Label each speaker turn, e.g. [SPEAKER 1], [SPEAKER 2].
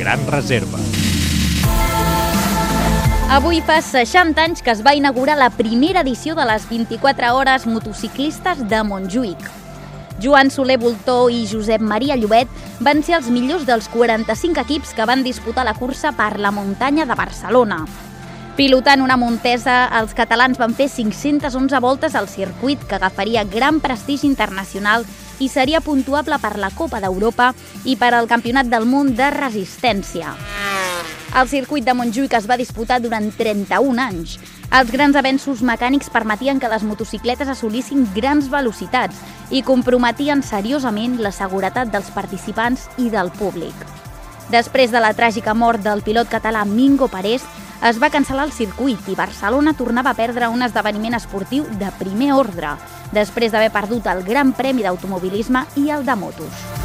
[SPEAKER 1] gran reserva.
[SPEAKER 2] Avui fa 60 anys que es va inaugurar la primera edició de les 24 hores motociclistes de Montjuïc. Joan Soler Voltó i Josep Maria Llobet van ser els millors dels 45 equips que van disputar la cursa per la muntanya de Barcelona. Pilotant una Montesa, els catalans van fer 511 voltes al circuit que agafaria gran prestigi internacional i seria puntuable per la Copa d'Europa i per al Campionat del Món de Resistència. El circuit de Montjuïc es va disputar durant 31 anys. Els grans avenços mecànics permetien que les motocicletes assolissin grans velocitats i comprometien seriosament la seguretat dels participants i del públic. Després de la tràgica mort del pilot català Mingo Parés, es va cancel·lar el circuit i Barcelona tornava a perdre un esdeveniment esportiu de primer ordre, després d'haver perdut el Gran Premi d'Automobilisme i el de motos.